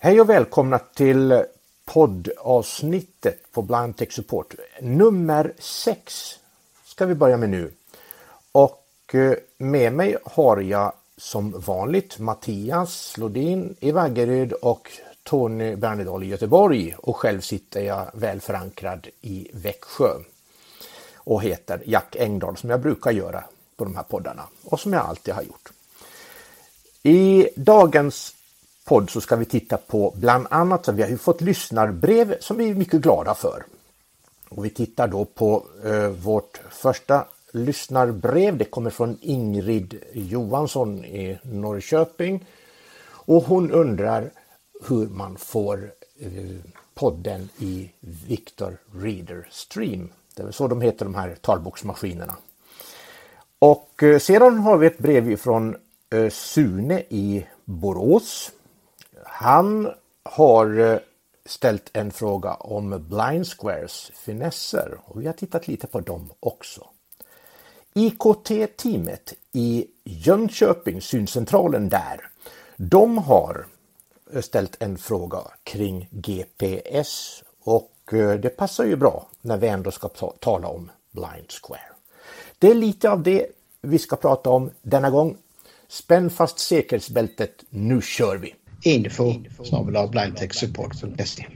Hej och välkomna till poddavsnittet på Blind Tech Support. Nummer 6 ska vi börja med nu. Och eh, med mig har jag som vanligt Mattias Lodin i Vaggeryd och Tony Bernedal i Göteborg och själv sitter jag väl förankrad i Växjö och heter Jack Engdahl som jag brukar göra på de här poddarna och som jag alltid har gjort. I dagens podd så ska vi titta på bland annat, så vi har ju fått lyssnarbrev som vi är mycket glada för. Och vi tittar då på eh, vårt första lyssnarbrev. Det kommer från Ingrid Johansson i Norrköping. Och hon undrar hur man får eh, podden i Victor Reader Stream. Det är så de heter de här talboksmaskinerna. Och eh, sedan har vi ett brev från eh, Sune i Borås. Han har eh, ställt en fråga om Blind Squares finesser och vi har tittat lite på dem också. IKT-teamet i Jönköping, syncentralen där, de har eh, ställt en fråga kring GPS och eh, det passar ju bra när vi ändå ska tala om Blind Square. Det är lite av det vi ska prata om denna gång. Spänn fast säkerhetsbältet, nu kör vi! Info snabel blindtechsupport.se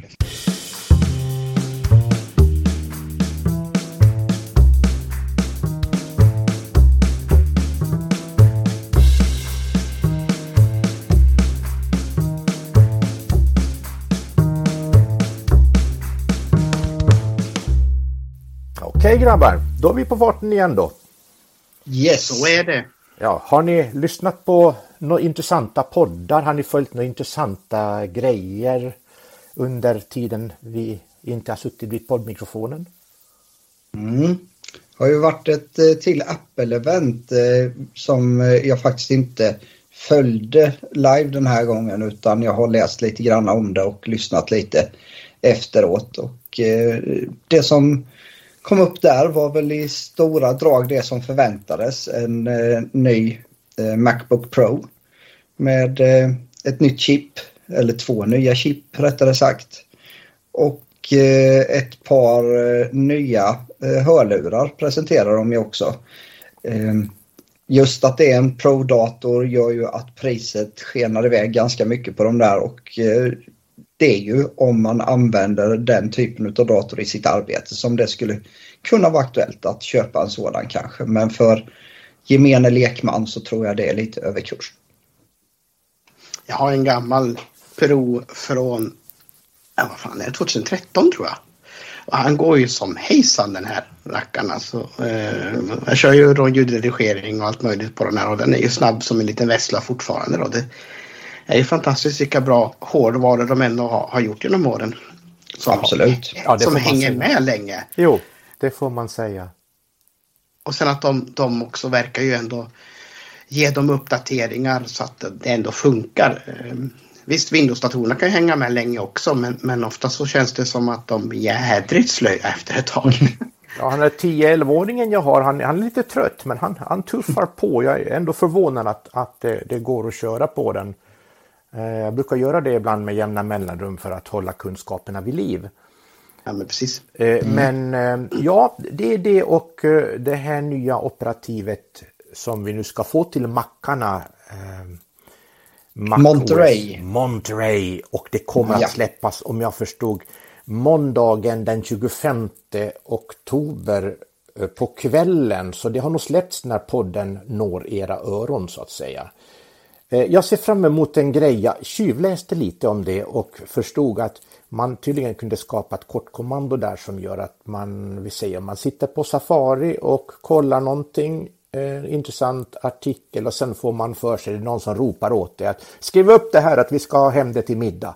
Okej grabbar, då är vi på farten igen då. Yes, så är det. Ja, har ni lyssnat på några intressanta poddar? Har ni följt några intressanta grejer under tiden vi inte har suttit vid poddmikrofonen? Mm. har ju varit ett eh, till Apple-event eh, som eh, jag faktiskt inte följde live den här gången utan jag har läst lite grann om det och lyssnat lite efteråt. Och det som kom upp där var väl i stora drag det som förväntades. En ny Macbook Pro med eh, ett nytt chip, eller två nya chip rättare sagt. Och eh, ett par eh, nya eh, hörlurar presenterar de ju också. Ehm, just att det är en Pro-dator gör ju att priset skenar iväg ganska mycket på de där och eh, det är ju om man använder den typen av dator i sitt arbete som det skulle kunna vara aktuellt att köpa en sådan kanske. Men för gemene lekman så tror jag det är lite överkurs. Jag har en gammal Pro från ja, vad fan är det, 2013 tror jag. Och han går ju som hejsan den här rackaren. Alltså, eh, jag kör ju då ljudredigering och allt möjligt på den här och den är ju snabb som en liten vässla fortfarande. Då. Det är ju fantastiskt vilka bra hårdvaror de ändå har, har gjort genom åren. Som, Absolut. Ja, som hänger med länge. Jo, det får man säga. Och sen att de, de också verkar ju ändå ge dem uppdateringar så att det ändå funkar. Ehm, visst, Windows-datorerna kan hänga med länge också men, men ofta så känns det som att de blir jädrigt slöa efter ett tag. Ja, han är 10-11-åringen jag har, han, han, är lite trött men han, han tuffar på. Jag är ändå förvånad att, att det, det går att köra på den. Eh, jag brukar göra det ibland med jämna mellanrum för att hålla kunskaperna vid liv. Ja, men precis. Mm. Men ja, det är det och eh, det här nya operativet som vi nu ska få till mackarna. Monterey. Monterey och det kommer ja. att släppas om jag förstod måndagen den 25 oktober på kvällen. Så det har nog släppts när podden når era öron så att säga. Jag ser fram emot en grej. Jag tjuvläste lite om det och förstod att man tydligen kunde skapa ett kortkommando där som gör att man, vi säger man sitter på Safari och kollar någonting eh, intressant artikel och sen får man för sig någon som ropar åt dig att skriv upp det här att vi ska ha hem det till middag.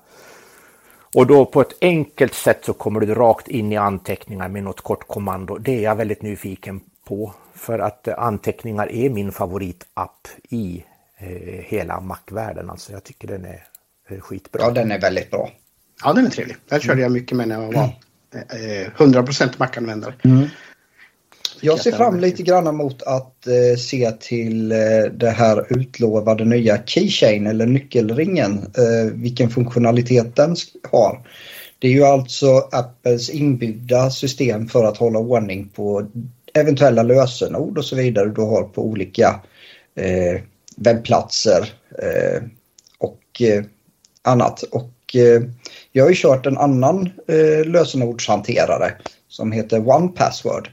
Och då på ett enkelt sätt så kommer du rakt in i anteckningar med något kortkommando. Det är jag väldigt nyfiken på för att anteckningar är min favoritapp i eh, hela Mac-världen. Alltså jag tycker den är eh, skitbra. Ja, den är väldigt bra. Ja, den är trevlig. Den körde jag mycket med när jag var eh, 100% Mac-användare. Mm. Jag ser fram lite grann mot att eh, se till eh, det här utlovade nya Keychain eller nyckelringen. Eh, vilken funktionalitet den har. Det är ju alltså Apples inbyggda system för att hålla ordning på eventuella lösenord och så vidare du har på olika eh, webbplatser eh, och eh, annat. Och jag har ju kört en annan lösenordshanterare som heter OnePassword.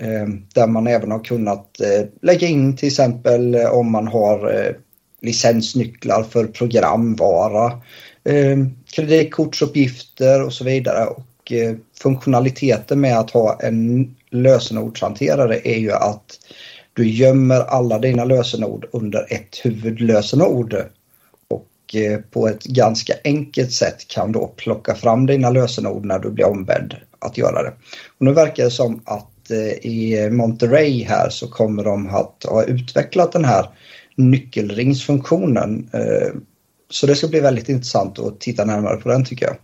Ehm, där man även har kunnat eh, lägga in till exempel eh, om man har eh, licensnycklar för programvara, ehm, kreditkortsuppgifter och så vidare. Och funktionaliteten med att ha en lösenordshanterare är ju att du gömmer alla dina lösenord under ett huvudlösenord och på ett ganska enkelt sätt kan då plocka fram dina lösenord när du blir ombedd att göra det. Och nu verkar det som att eh, i Monterey här så kommer de att ha utvecklat den här nyckelringsfunktionen. Eh, så det ska bli väldigt intressant att titta närmare på den tycker jag.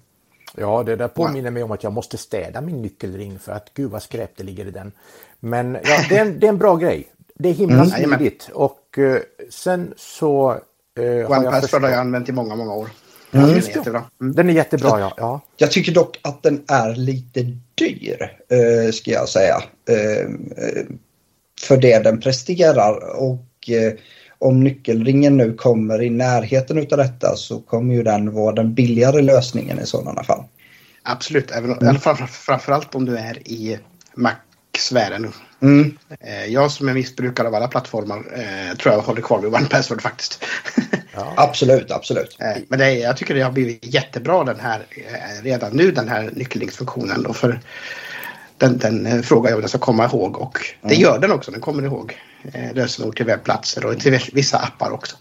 Ja, det där påminner mig om att jag måste städa min nyckelring för att gud vad skräp det ligger i den. Men ja, det är en, det är en bra grej. Det är himla mm. smidigt och uh, sen så... Uh, One Password har jag använt i många, många år. Mm. Den, är jättebra. Mm. den är jättebra. ja. ja. Jag tycker dock att den är lite dyr, uh, ska jag säga. Uh, för det den presterar. Och uh, om nyckelringen nu kommer i närheten av detta så kommer ju den vara den billigare lösningen i sådana fall. Absolut, även, mm. framförallt om du är i Mac-sfären. Mm. Jag som är missbrukare av alla plattformar tror jag håller kvar vid OnePassword faktiskt. Ja. Absolut, absolut. Eh, men det, jag tycker det har blivit jättebra den här eh, redan nu den här nyckellingsfunktionen. Och för den, den eh, frågar jag om den ska komma ihåg och det mm. gör den också. Den kommer ihåg lösenord till webbplatser och till vissa appar också.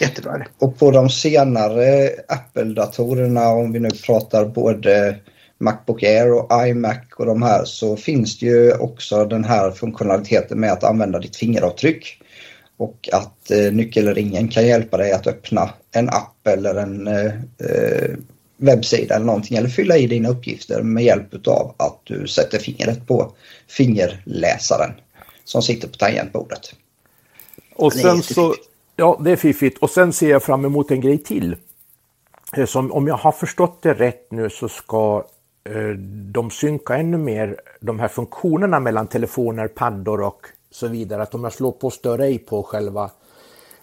Jättebra. Och på de senare Apple-datorerna om vi nu pratar både Macbook Air och iMac och de här så finns det ju också den här funktionaliteten med att använda ditt fingeravtryck och att eh, nyckelringen kan hjälpa dig att öppna en app eller en eh, eh, webbsida eller någonting eller fylla i dina uppgifter med hjälp av att du sätter fingret på fingerläsaren som sitter på tangentbordet. Och sen så, ja det är fiffigt och sen ser jag fram emot en grej till. Eh, som, om jag har förstått det rätt nu så ska eh, de synka ännu mer de här funktionerna mellan telefoner, paddor och så vidare. Att om jag slår på större ej på själva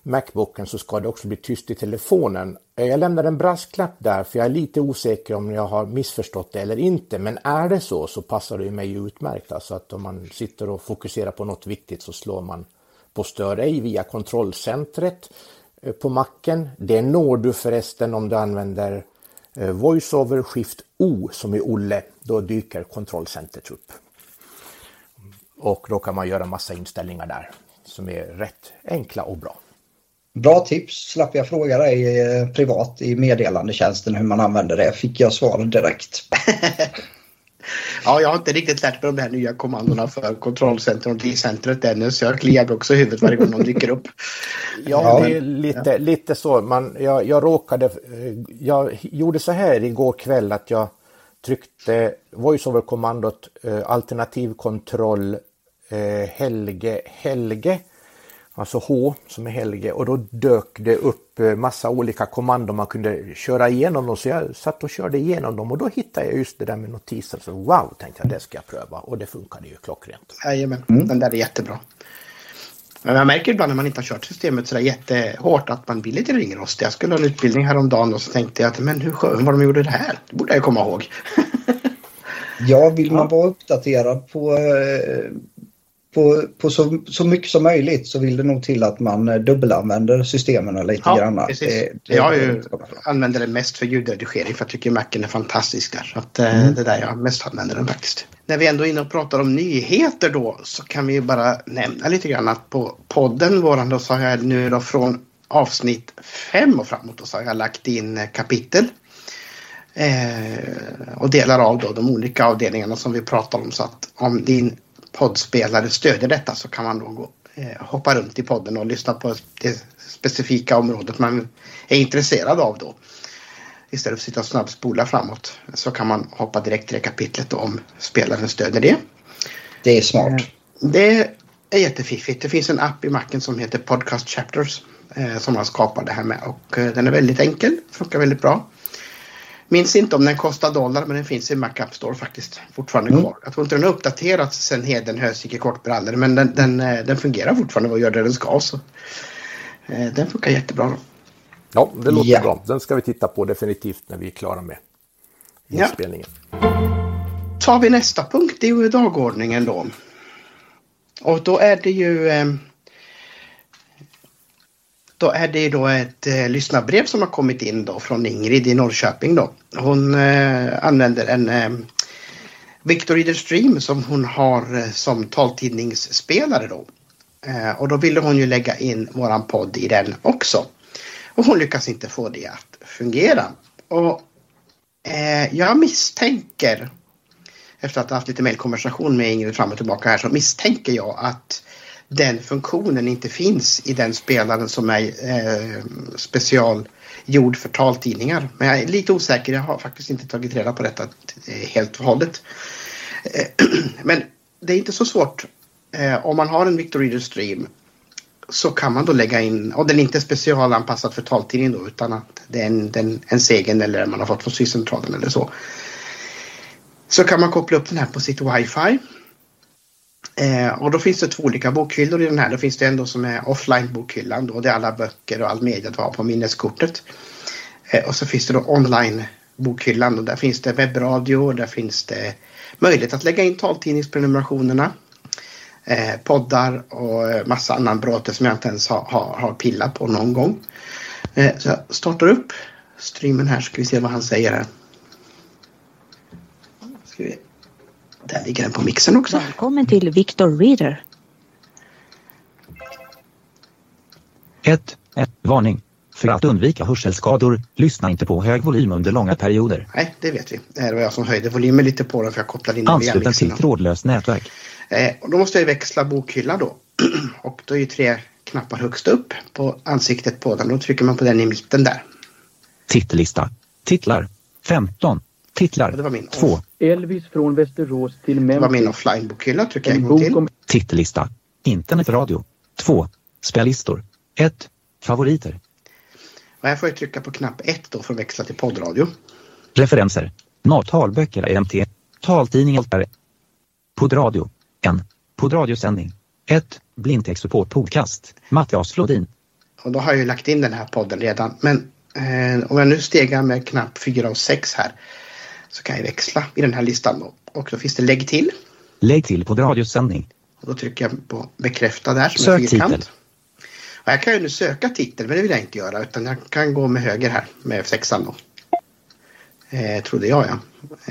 Macbooken så ska det också bli tyst i telefonen. Jag lämnar en brasklapp där för jag är lite osäker om jag har missförstått det eller inte. Men är det så så passar det mig utmärkt. Alltså att om man sitter och fokuserar på något viktigt så slår man på stör ej via kontrollcentret eh, på macken. Det når du förresten om du använder eh, VoiceOver Shift O som i Olle. Då dyker kontrollcentret upp. Och då kan man göra massa inställningar där som är rätt enkla och bra. Bra tips, slapp jag fråga dig eh, privat i meddelandetjänsten hur man använder det. Fick jag svar direkt. ja, jag har inte riktigt lärt mig de här nya kommandona för kontrollcentrum och D-centret ännu så jag kliar också i huvudet varje gång de dyker upp. ja, det är lite, ja. lite så. Man, jag, jag råkade, eh, jag gjorde så här igår kväll att jag tryckte voiceover-kommandot eh, alternativkontroll eh, Helge Helge, alltså H som är Helge och då dök det upp eh, massa olika kommandon man kunde köra igenom dem så jag satt och körde igenom dem och då hittade jag just det där med notiser. Så wow, tänkte jag det ska jag pröva och det funkade ju klockrent. Jajamän, mm. den där är jättebra. Men jag märker ibland när man inte har kört systemet sådär jättehårt att man blir lite ringrostig. Jag skulle ha en utbildning häromdagen och så tänkte jag att men hur skönt vad de gjorde det här. Det borde jag komma ihåg. ja, vill man vara uppdaterad på eh, på, på så, så mycket som möjligt så vill det nog till att man eh, dubbelanvänder systemen lite ja, grann. Precis. Det, det jag ju använder det mest för ljudredigering för jag tycker Macen är fantastisk där. Så att, eh, mm. det är där jag mest använder den faktiskt. När vi ändå är inne och pratar om nyheter då så kan vi bara nämna lite grann att på podden våran då så har jag nu då från avsnitt fem och framåt då så har jag lagt in kapitel Eh, och delar av då de olika avdelningarna som vi pratar om. Så att om din poddspelare stödjer detta så kan man då gå, eh, hoppa runt i podden och lyssna på det specifika området man är intresserad av då. Istället för att sitta och snabbspola framåt så kan man hoppa direkt till det kapitlet om spelaren stödjer det. Det är smart. Det är jättefiffigt. Det finns en app i macken som heter Podcast Chapters eh, som man skapar det här med och eh, den är väldigt enkel, funkar väldigt bra. Minns inte om den kostar dollar men den finns i Mac App Store faktiskt fortfarande mm. kvar. Jag tror inte den har uppdaterats sen Heden Hösike kortbrallor men den, den, eh, den fungerar fortfarande och gör det den ska. Så. Eh, den funkar jättebra. Då. Ja, det låter ja. bra. Den ska vi titta på definitivt när vi är klara med inspelningen. Ja. Tar vi nästa punkt, det är ju dagordningen då. Och då är det ju eh, då är det då ett eh, lyssnarbrev som har kommit in då från Ingrid i Norrköping då. Hon eh, använder en eh, Victor Reader Stream som hon har eh, som taltidningsspelare då. Eh, och då ville hon ju lägga in våran podd i den också. Och hon lyckas inte få det att fungera. Och eh, jag misstänker efter att ha haft lite mejlkonversation med Ingrid fram och tillbaka här så misstänker jag att den funktionen inte finns i den spelaren som är eh, specialgjord för taltidningar. Men jag är lite osäker, jag har faktiskt inte tagit reda på detta eh, helt och hållet. Eh, men det är inte så svårt. Eh, om man har en Victor Reader Stream så kan man då lägga in, och den är inte specialanpassad för taltidningen då utan att det är en, den, en segen eller man har fått från Syscentralen eller så. Så kan man koppla upp den här på sitt wifi Eh, och då finns det två olika bokhyllor i den här. Då finns det en då som är offline bokhyllan då. Det är alla böcker och all media du har på minneskortet. Eh, och så finns det då online bokhyllan och där finns det webbradio och där finns det möjlighet att lägga in taltidningsprenumerationerna. Eh, poddar och eh, massa annan bråte som jag inte ens har, har, har pillat på någon gång. Eh, så jag startar upp streamen här ska vi se vad han säger här. Ska vi där ligger den på mixen också. Välkommen till Victor Reader. 1. Varning. För att undvika hörselskador, lyssna inte på hög volym under långa perioder. Nej, det vet vi. Det var jag som höjde volymen lite på den för jag kopplade in den Ansluten till trådlöst nätverk. Eh, och då måste jag växla bokhyllan då. och då är ju tre knappar högst upp på ansiktet på den. Då trycker man på den i mitten där. Titellista. Titlar. 15. Titlar. Det var min 2. Elvis från Västerås till Memphis. Det var min offline-bokhyllan. Trycker jag en gång till. Om... Titellista. Internetradio. 2. Spellistor. 1. Favoriter. Och här får jag trycka på knapp 1 då för att växla till poddradio. Referenser. Talböcker EMT. Taltidningar. Poddradio. 1. Poddradiosändning. 1. Blindtextsupport podcast. Mattias Flodin. Och då har jag ju lagt in den här podden redan. Men eh, om jag nu stegar med knapp 4 och 6 här så kan jag växla i den här listan. Och då finns det lägg till. Lägg till på radiosändning. Och då trycker jag på bekräfta där som Sök titel. Och här kan jag nu söka titel men det vill jag inte göra utan jag kan gå med höger här med sexan då. Eh, trodde jag ja.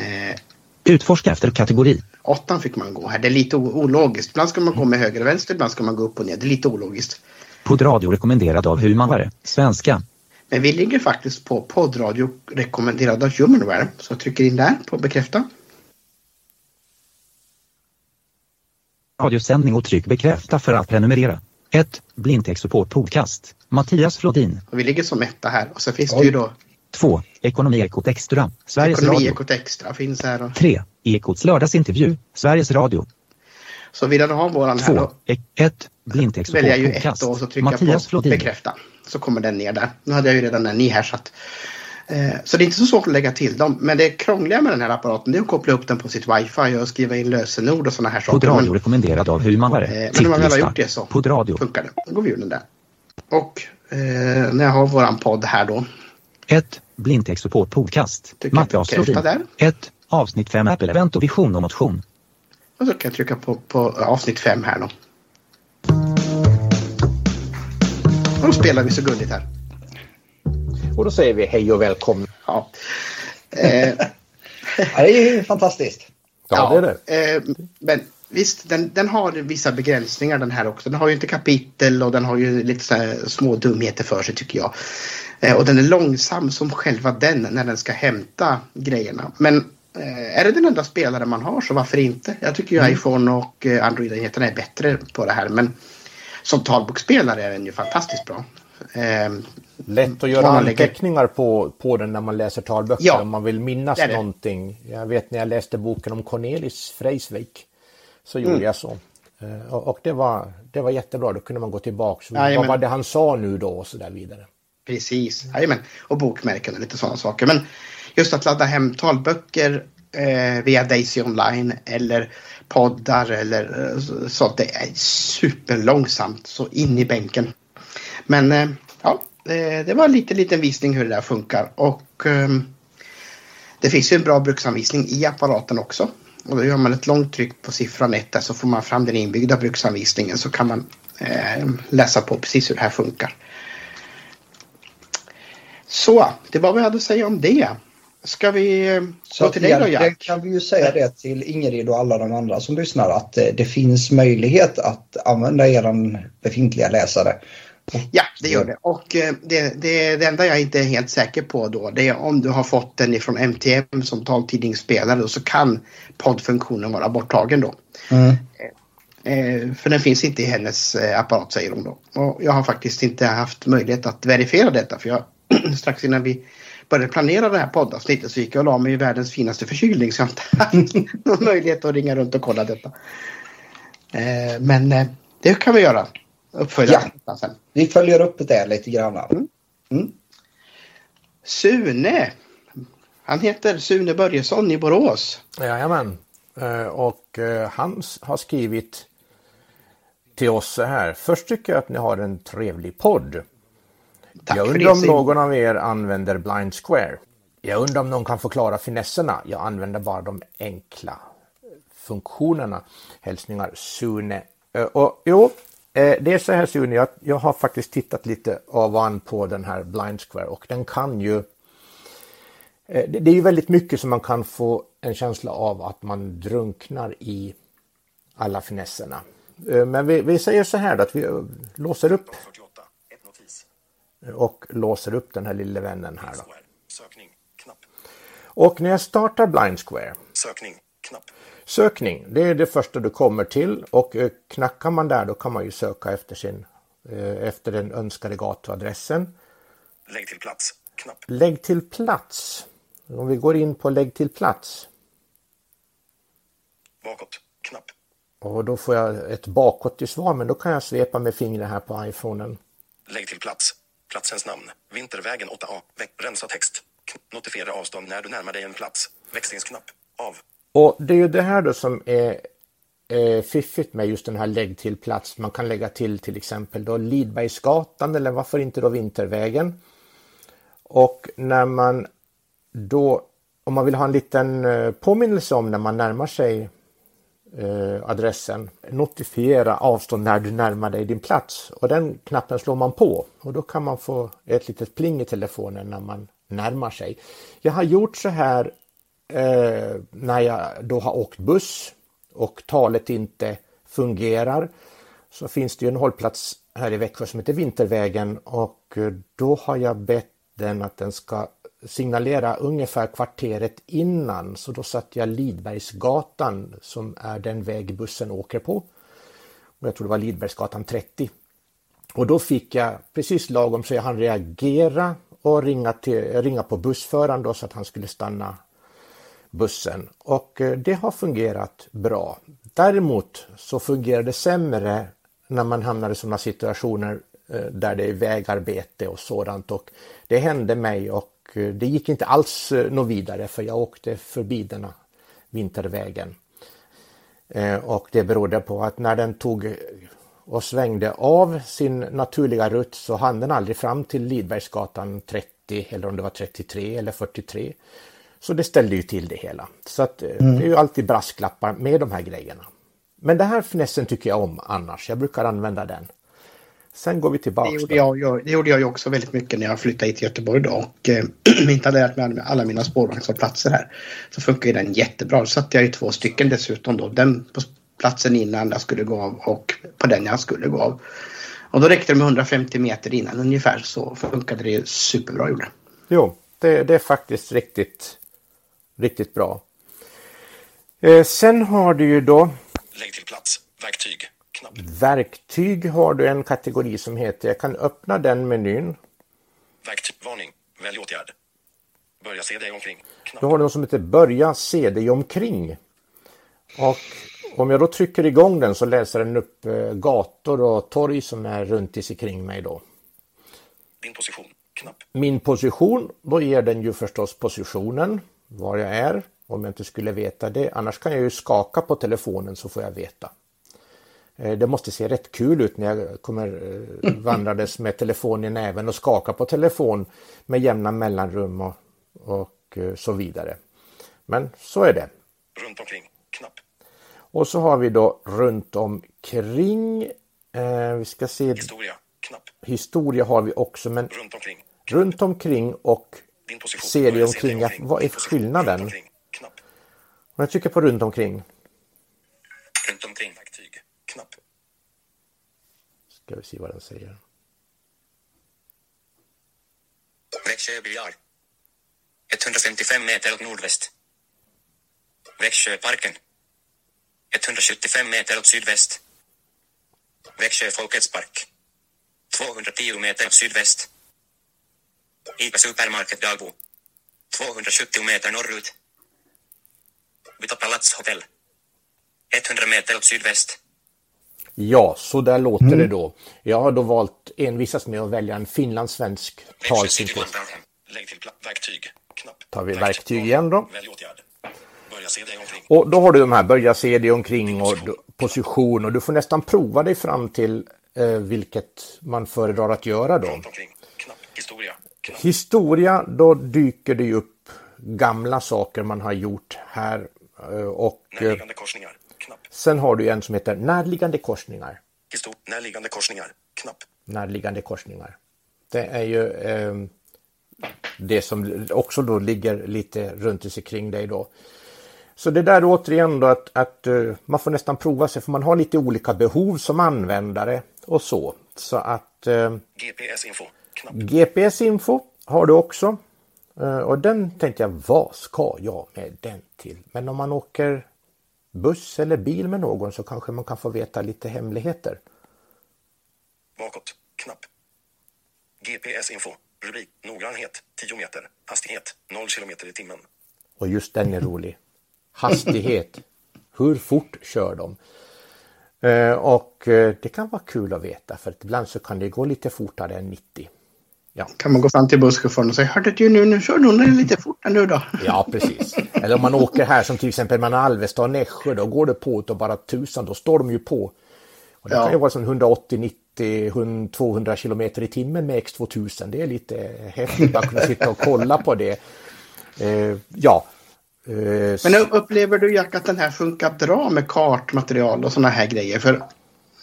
Eh, Utforska efter kategori. Åttan fick man gå här. Det är lite ologiskt. Ibland ska man gå med höger och vänster, ibland ska man gå upp och ner. Det är lite ologiskt. Poddradio rekommenderad av Humanware. Svenska. Men vi ligger faktiskt på poddradio rekommenderad av Humanware. Så jag trycker in där på bekräfta. Radiosändning och tryck bekräfta för att prenumerera. 1. Blindtextsupport podcast. Mattias Flodin. Och vi ligger som etta här och så finns Oj. det ju då 2. Ekonomi Ekot Extra. Sveriges Ekonomi Radio. Ekot Extra finns här. Och... 3. Ekots lördagsintervju. Sveriges Radio. Så vill du ha våran här då. 1. Podcast. Väljer jag ju ett och så trycker Mattias jag på Flodin. bekräfta så kommer den ner där. Nu hade jag ju redan den i här så att eh, så det är inte så svårt att lägga till dem. Men det krångliga med den här apparaten det är att koppla upp den på sitt wifi och skriva in lösenord och sådana här saker. Poddradio rekommenderad av Humanware. Eh, men när man väl har gjort det så Poddradio. funkar det. Då går vi ur den där. Och eh, när jag har våran podd här då. 1. Blindtextsupport podcast. Material där. 1. Avsnitt 5 Apple Event och vision och motion. Och så kan jag trycka på, på avsnitt 5 här då. Och då spelar vi så gulligt här. Och då säger vi hej och välkomna. Ja. Eh. det är ju fantastiskt. Ja, ja det är det. Eh, men visst, den, den, har vissa begränsningar den här också. Den har ju inte kapitel och den har ju lite så små dumheter för sig tycker jag. Eh, och den är långsam som själva den när den ska hämta grejerna. Men eh, är det den enda spelaren man har så varför inte? Jag tycker ju mm. iPhone och eh, Android-enheterna är bättre på det här. Men som talboksspelare är den ju fantastiskt bra. Eh, Lätt att göra anteckningar på, på den när man läser talböcker ja, om man vill minnas det det. någonting. Jag vet när jag läste boken om Cornelis Vreeswijk så gjorde mm. jag så. Eh, Och och det var, det var jättebra, då kunde man gå tillbaka. Så. Vad var det han sa nu då och så där vidare. Precis, Jajamän. och bokmärken och lite sådana saker. Men just att ladda hem talböcker eh, via Daisy Online eller poddar eller eh, så- sånt. Det är superlångsamt så in i bänken. Men eh, ja, det var en liten, liten visning hur det där funkar. Och ehm, det finns ju en bra bruksanvisning i apparaten också. Och då gör man ett långt tryck på siffran 1 där så får man fram den inbyggda bruksanvisningen så kan man eh, läsa på precis hur det här funkar. Så, det var vad jag hade att säga om det. Ska vi eh, Så gå till dig då Jack? kan vi ju säga det till Ingrid och alla de andra som lyssnar att eh, det finns möjlighet att använda er befintliga läsare. Ja, det gör det. Och eh, det, det, det enda jag inte är helt säker på då det är om du har fått den ifrån MTM som taltidningsspelare så kan poddfunktionen vara borttagen då. Mm. Eh, för den finns inte i hennes eh, apparat säger hon då. Och jag har faktiskt inte haft möjlighet att verifiera detta för jag strax innan vi började planera det här poddavsnittet så gick jag och la mig i världens finaste förkylning så jag har inte haft någon möjlighet att ringa runt och kolla detta. Eh, men eh, det kan vi göra. Uppfölja ja. sen. Vi följer upp det lite grann. Mm. Sune. Han heter Sune Börjesson i Borås. Jajamän. Eh, Och han har skrivit till oss så här. Först tycker jag att ni har en trevlig podd. Tack jag undrar om någon av er använder Blind Square. Jag undrar om någon kan förklara finesserna. Jag använder bara de enkla funktionerna. Hälsningar Sune. Eh, Och jo, eh, det är så här Sune, jag, jag har faktiskt tittat lite ovan på den här Blind Square och den kan ju eh, det är ju väldigt mycket som man kan få en känsla av att man drunknar i alla finesserna. Men vi, vi säger så här då, att vi låser upp 48. Ett notis. Och låser upp den här lille vännen här då. Och när jag startar Blind Square, Sökning. Knapp. sökning, det är det första du kommer till och eh, knackar man där då kan man ju söka efter sin eh, efter den önskade gatuadressen. Lägg till plats. Knapp. Lägg till plats. Om vi går in på lägg till plats Bakåt. Knapp. och då får jag ett bakåt till svar men då kan jag svepa med fingret här på iPhonen. Lägg till plats. Platsens namn. Vintervägen 8A. Rensa text. Notifiera avstånd när du närmar dig en plats. Växlingsknapp. Av. Och det är ju det här då som är eh, fiffigt med just den här lägg till plats. Man kan lägga till till exempel då Lidbergsgatan eller varför inte då Vintervägen. Och när man då, om man vill ha en liten eh, påminnelse om när man närmar sig eh, adressen, notifiera avstånd när du närmar dig din plats. Och den knappen slår man på och då kan man få ett litet pling i telefonen när man närmar sig. Jag har gjort så här eh, när jag då har åkt buss och talet inte fungerar så finns det ju en hållplats här i Växjö som heter Vintervägen och då har jag bett den att den ska signalera ungefär kvarteret innan så då satte jag Lidbergsgatan som är den väg bussen åker på. Och jag tror det var Lidbergsgatan 30. Och då fick jag precis lagom så jag hann reagera och ringa, till, ringa på bussföraren då så att han skulle stanna bussen. Och eh, det har fungerat bra. Däremot så fungerar det sämre när man hamnar i sådana situationer eh, där det är vägarbete och sådant. Och det hände mig och det gick inte alls eh, något vidare för jag åkte förbi denna vintervägen. Eh, Och det berodde på att när den tog och svängde av sin naturliga rutt så hann den aldrig fram till Lidbergsgatan 30 eller om det var 33 eller 43. Så det ställde ju till det hela. Så att eh, det är ju alltid brasklappar med de här grejerna. Men den här finessen tycker jag om annars. Jag brukar använda den. Sen går vi Det tillbaka. gjorde, jag, jag, det gjorde jag ju också väldigt mycket när jag flyttade hit till Göteborg då och eh, inte hade lärt mig alla mina spårvagnshållplatser här. Så funkar ju den jättebra. Då satte jag ju två stycken dessutom då. Den på platsen innan jag skulle gå av och på den jag skulle gå av. Och då räckte det med 150 meter innan ungefär så funkade det superbra gjorde det. Jo, det, det är faktiskt riktigt, riktigt bra. Eh, sen har du ju då Lägg till plats. Verktyg. Knapp. verktyg har du en kategori som heter, jag kan öppna den menyn. Verktyg. Varning. Välj åtgärd. Börja se dig omkring. Knapp. Då har du något som heter börja se dig omkring. Och Om jag då trycker igång den så läser den upp eh, gator och torg som är runt i sig kring mig då. Din position. Knapp. Min position, då ger den ju förstås positionen, var jag är, om jag inte skulle veta det. Annars kan jag ju skaka på telefonen så får jag veta. Eh, Det måste se rätt kul ut när jag kommer eh, vandrandes med telefon i näven och skaka på telefon med jämna mellanrum och, och eh, så vidare. Men så är det. Runt omkring. Knapp. Och så har vi då runt omkring. Eh, vi ska se. Historia. Knapp. Historia har vi också men Runt omkring. runt omkring och Din position. Serie omkring, ja, vad är skillnaden? Runt omkring. Knapp. om jag trycker på runt omkring. Runt omkring. Ska vi se vad den säger. Växjö byar. 155 meter åt nordväst. Växjöparken. 175 meter åt sydväst. Växjö Folkets park. 210 meter åt sydväst. Ica Supermarket Dagbo. 270 meter norrut. Vita Palats hotell. 100 meter åt sydväst. Ja, så där låter det då. Jag har då valt envisas med att välja en finlandssvensk talsyntes. Lägg till verktyg. Knapp. Tar vi verktyg igen då. Välj åtgärd. Börja se dig omkring. Och då har du de här börja se dig omkring och position och du får nästan prova dig fram till eh, vilket man föredrar att göra då. Historia. Knapp. Historia, då dyker det ju upp gamla saker man har gjort här eh, och Närliggande korsningar. Sen har du en som heter närliggande korsningar. Histor- närliggande korsningar. Knapp. Närliggande korsningar. Det är ju eh, det som också då ligger lite runt sig kring dig då. Så det där återigen då att, att eh, man får nästan prova sig för man har lite olika behov som användare och så. Så att eh, GPS-info. Knapp. GPS-info har du också. Eh, Och den tänkte jag, vad ska jag med den till? Men om man åker buss eller bil med någon så kanske man kan få veta lite hemligheter. Bakåt. Knapp. GPS-info. Rubrik. Noggrannhet. 10 meter. Hastighet. 0 kilometer i timmen. Och just den är rolig. Hastighet. Hur fort kör de? Eh, Och eh, det kan vara kul att veta för att ibland så kan det gå lite fortare än 90. Ja, Kan man gå fram till busschauffören och säga Hörde du nu, nu kör hon lite fortare nu då. ja precis. Eller om man åker här som till exempel man Alvesta och Nässjö, då går det på och bara tusan, då står de ju på. Och det Ja. kan ju vara som 180, 90, 100, 200 kilometer i timmen med X2000. Det är lite häftigt att kunna sitta och kolla på det. Eh, ja. Eh, Men upplever du Jack att den här funkar bra med kartmaterial och sådana här grejer? För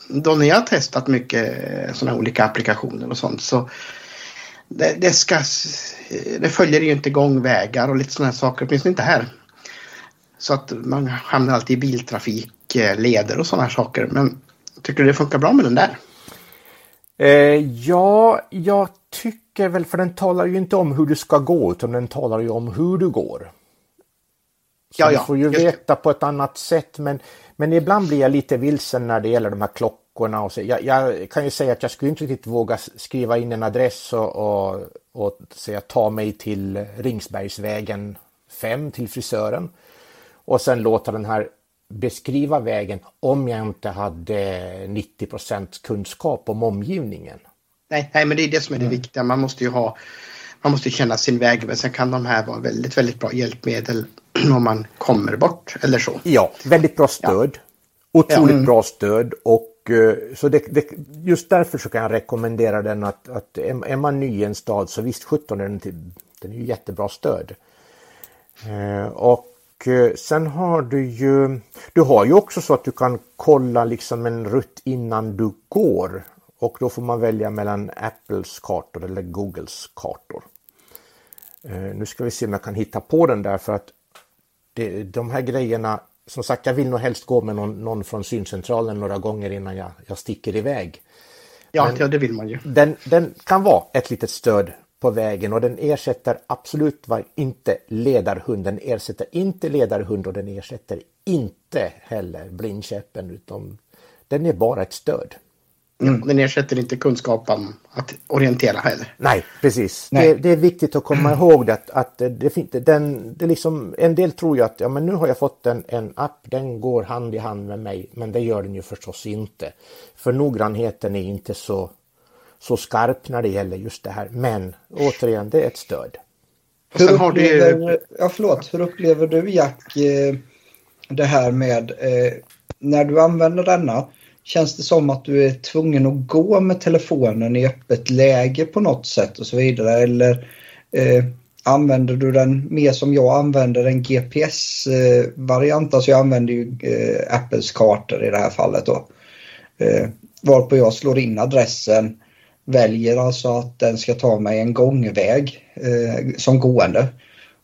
då när jag har testat mycket sådana olika applikationer och sånt så det, det, ska, det följer ju inte gångvägar och lite sådana saker, åtminstone inte här. Så att man hamnar alltid i biltrafikleder och sådana här saker. Men tycker du det funkar bra med den där? Eh, ja, jag tycker väl, för den talar ju inte om hur du ska gå, utan den talar ju om hur du går. Så Ja, du ja, får ju veta på ett annat sätt, men, men ibland blir jag lite vilsen när det gäller de här klockorna. Och så. Jag, jag kan ju säga att jag skulle inte riktigt våga skriva in en adress och, och, och säga ta mig till Ringsbergsvägen 5 till frisören. Och sen låta den här beskriva vägen om jag inte hade 90% kunskap om omgivningen. Nej, nej, men det är det som är det viktiga. Man måste ju ha man måste känna sin väg. Men sen kan de här vara väldigt, väldigt bra hjälpmedel om man kommer bort eller så. Ja, väldigt bra stöd. Otroligt Ja, mm. bra stöd och Eh, så det, det, just därför så kan jag rekommendera den att, att är är man ny i en stad så visst 17 är den, till, den är ju jättebra stöd. Eh, och eh, sen har du ju, du har ju också så att du kan kolla liksom en rutt innan du går och då får man välja mellan Apples kartor eller Googles kartor. Eh, nu ska vi se om jag kan hitta på den där för att det, de här grejerna, som sagt jag vill nog helst gå med någon, någon från syncentralen några gånger innan jag, jag sticker iväg. Ja, Men- ja, det vill man ju. Den, den kan vara ett litet stöd på vägen och den ersätter absolut inte ledarhund. Den ersätter inte ledarhund och den ersätter inte heller blindkäppen utan den är bara ett stöd. Mm. Den ersätter inte kunskap om att orientera heller. Nej, precis. Nej. Det, det är viktigt att komma ihåg det, att, att det, det, den, det är liksom, en del tror ju att ja, men nu har jag fått en, en app, den går hand i hand med mig, men det gör den ju förstås inte. För noggrannheten är inte så, så skarp när det gäller just det här. Men återigen, det är ett stöd. Och sen Hur har du ju- upplever, ja, förlåt, hur upplever du Jack eh, det här med eh, när du använder denna? Känns det som att du är tvungen att gå med telefonen i öppet läge på något sätt och så vidare? Eller eh, använder du den mer som jag använder en GPS-variant? Eh, alltså jag använder ju eh, Apples kartor i det här fallet då. Eh, varpå jag slår in adressen, väljer alltså att den ska ta mig en gångväg eh, som gående.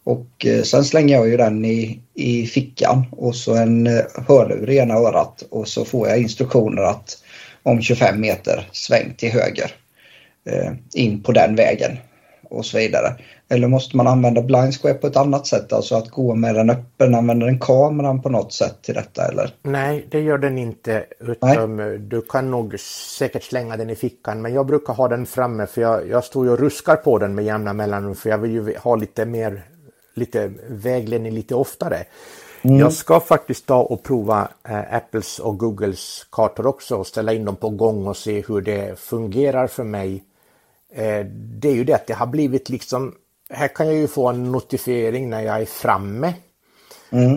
Och eh, sen slänger jag ju den i, i fickan och så en eh, hörlur i ena örat och så får jag instruktioner att om 25 meter sväng till höger eh, in på den vägen och så vidare. Eller måste man använda blind square på ett annat sätt, alltså att gå med den öppen, använda den kameran på något sätt till detta eller? Nej, det gör den inte. Utan Du kan nog säkert slänga den i fickan. Men jag brukar ha den framme för jag, jag står ju och ruskar på den med jämna mellanrum. För jag vill ju ha lite mer lite vägledning lite oftare. Jag ska faktiskt ta och prova eh, Apples och Googles kartor också och ställa in dem på gång och se hur det fungerar för mig. Eh, det är ju det att det har blivit liksom, här kan jag ju få en notifiering när jag är framme.